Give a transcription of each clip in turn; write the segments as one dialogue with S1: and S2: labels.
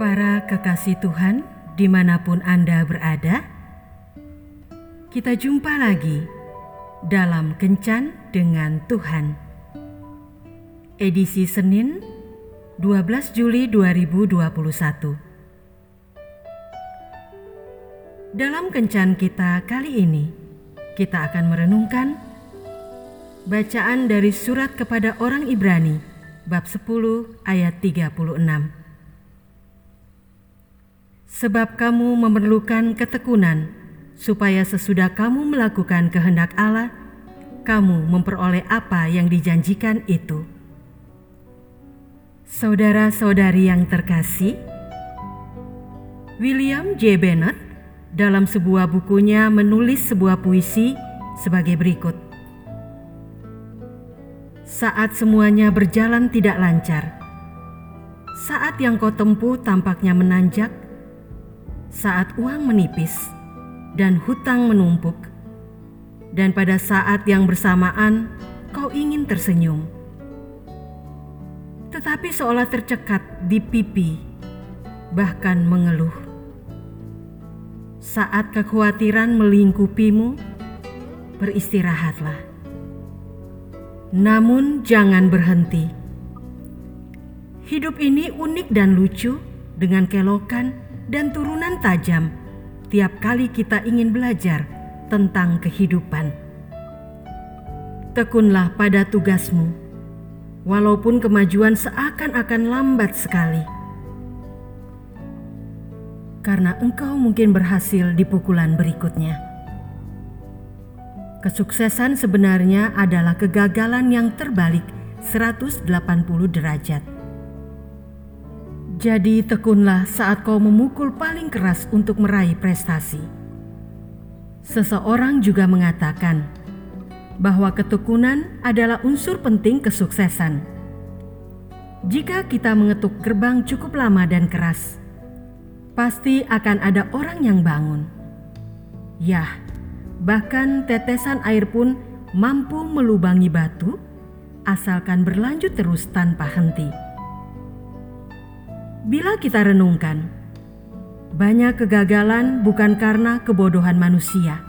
S1: Para kekasih Tuhan, di mana pun Anda berada, kita jumpa lagi dalam Kencan dengan Tuhan. Edisi Senin, 12 Juli 2021. Dalam Kencan kita kali ini, kita akan merenungkan bacaan dari surat kepada orang Ibrani, bab 10 ayat 36. Sebab kamu memerlukan ketekunan, supaya sesudah kamu melakukan kehendak Allah, kamu memperoleh apa yang dijanjikan itu. Saudara-saudari yang terkasih, William J. Bennett dalam sebuah bukunya menulis sebuah puisi sebagai berikut. Saat semuanya berjalan tidak lancar, saat yang kau tempuh tampaknya menanjak, saat uang menipis dan hutang menumpuk, dan pada saat yang bersamaan kau ingin tersenyum, tetapi seolah tercekat di pipi, bahkan mengeluh. Saat kekhawatiran melingkupimu, beristirahatlah. Namun, jangan berhenti. Hidup ini unik dan lucu dengan kelokan dan turunan tajam tiap kali kita ingin belajar tentang kehidupan. Tekunlah pada tugasmu, walaupun kemajuan seakan-akan lambat sekali, karena engkau mungkin berhasil di pukulan berikutnya. Kesuksesan sebenarnya adalah kegagalan yang terbalik 180 derajat. Jadi tekunlah saat kau memukul paling keras untuk meraih prestasi. Seseorang juga mengatakan bahwa ketekunan adalah unsur penting kesuksesan. Jika kita mengetuk gerbang cukup lama dan keras, pasti akan ada orang yang bangun. Yah, bahkan tetesan air pun mampu melubangi batu asalkan berlanjut terus tanpa henti. Bila kita renungkan, banyak kegagalan bukan karena kebodohan manusia,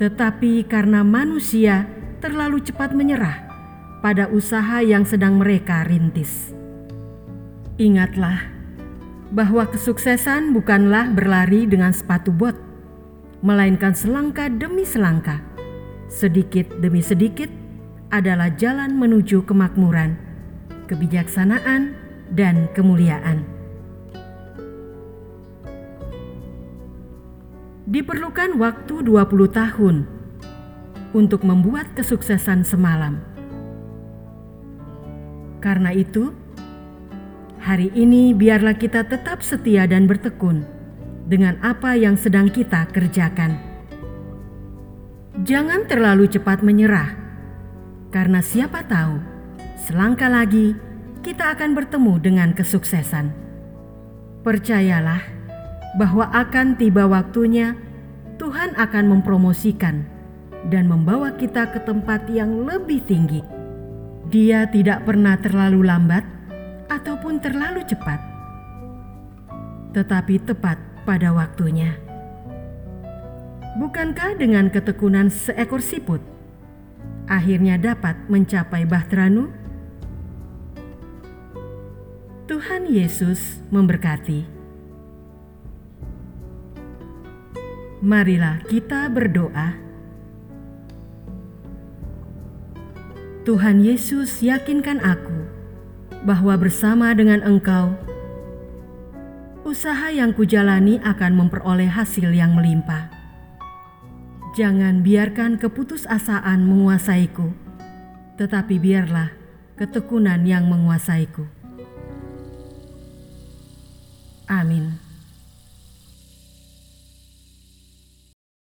S1: tetapi karena manusia terlalu cepat menyerah pada usaha yang sedang mereka rintis. Ingatlah bahwa kesuksesan bukanlah berlari dengan sepatu bot, melainkan selangkah demi selangkah, sedikit demi sedikit adalah jalan menuju kemakmuran, kebijaksanaan, dan kemuliaan. Diperlukan waktu 20 tahun untuk membuat kesuksesan semalam. Karena itu, hari ini biarlah kita tetap setia dan bertekun dengan apa yang sedang kita kerjakan. Jangan terlalu cepat menyerah, karena siapa tahu selangkah lagi kita akan bertemu dengan kesuksesan. Percayalah bahwa akan tiba waktunya Tuhan akan mempromosikan dan membawa kita ke tempat yang lebih tinggi. Dia tidak pernah terlalu lambat ataupun terlalu cepat, tetapi tepat pada waktunya. Bukankah dengan ketekunan seekor siput, akhirnya dapat mencapai bahteranu? Tuhan Yesus memberkati. Marilah kita berdoa. Tuhan Yesus, yakinkan aku bahwa bersama dengan Engkau, usaha yang kujalani akan memperoleh hasil yang melimpah. Jangan biarkan keputusasaan menguasaiku, tetapi biarlah ketekunan yang menguasaiku. Amin.